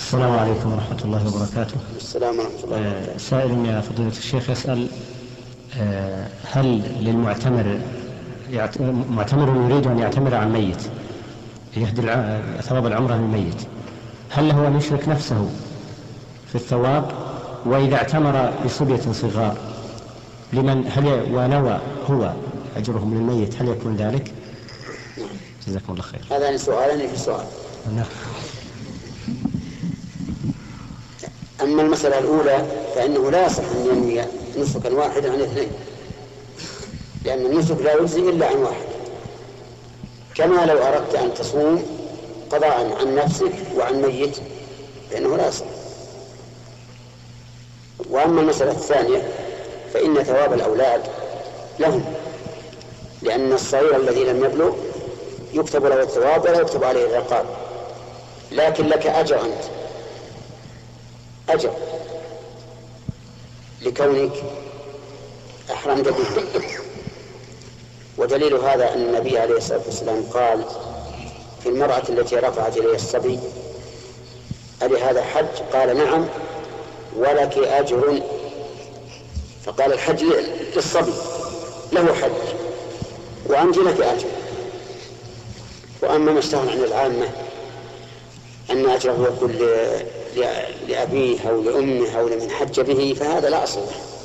السلام عليكم ورحمة الله وبركاته. السلام ورحمة الله وبركاته. آه، سائل يا فضيلة الشيخ يسأل آه، هل للمعتمر معتمر يريد أن يعتمر عن ميت يهدي ثواب العمرة للميت هل له أن يشرك نفسه في الثواب؟ وإذا اعتمر بصبية صغار لمن هل ونوى هو أجرهم للميت هل يكون ذلك؟ جزاكم الله خير. هذان سؤالان في سؤال. نعم. أما المسألة الأولى فإنه لا يصح أن ينوي نسكا واحدا عن اثنين لأن النسك لا يجزي إلا عن واحد. كما لو أردت أن تصوم قضاء عن نفسك وعن ميت فإنه لا يصح. وأما المسألة الثانية فإن ثواب الأولاد لهم لأن الصغير الذي لم يبلغ يكتب له الثواب ولا يكتب عليه العقاب لكن لك أجر أنت. أجر. لكونك أحرمت به. ودليل هذا أن النبي عليه الصلاة والسلام قال في المرأة التي رفعت إليها الصبي ألي هذا حج؟ قال نعم ولك أجر. فقال الحج للصبي له حج وأنت لك أجر. وأما ما عن العامة أن أجره يكون لأبيه أو لأمه أو لمن حج به فهذا لا أصل له.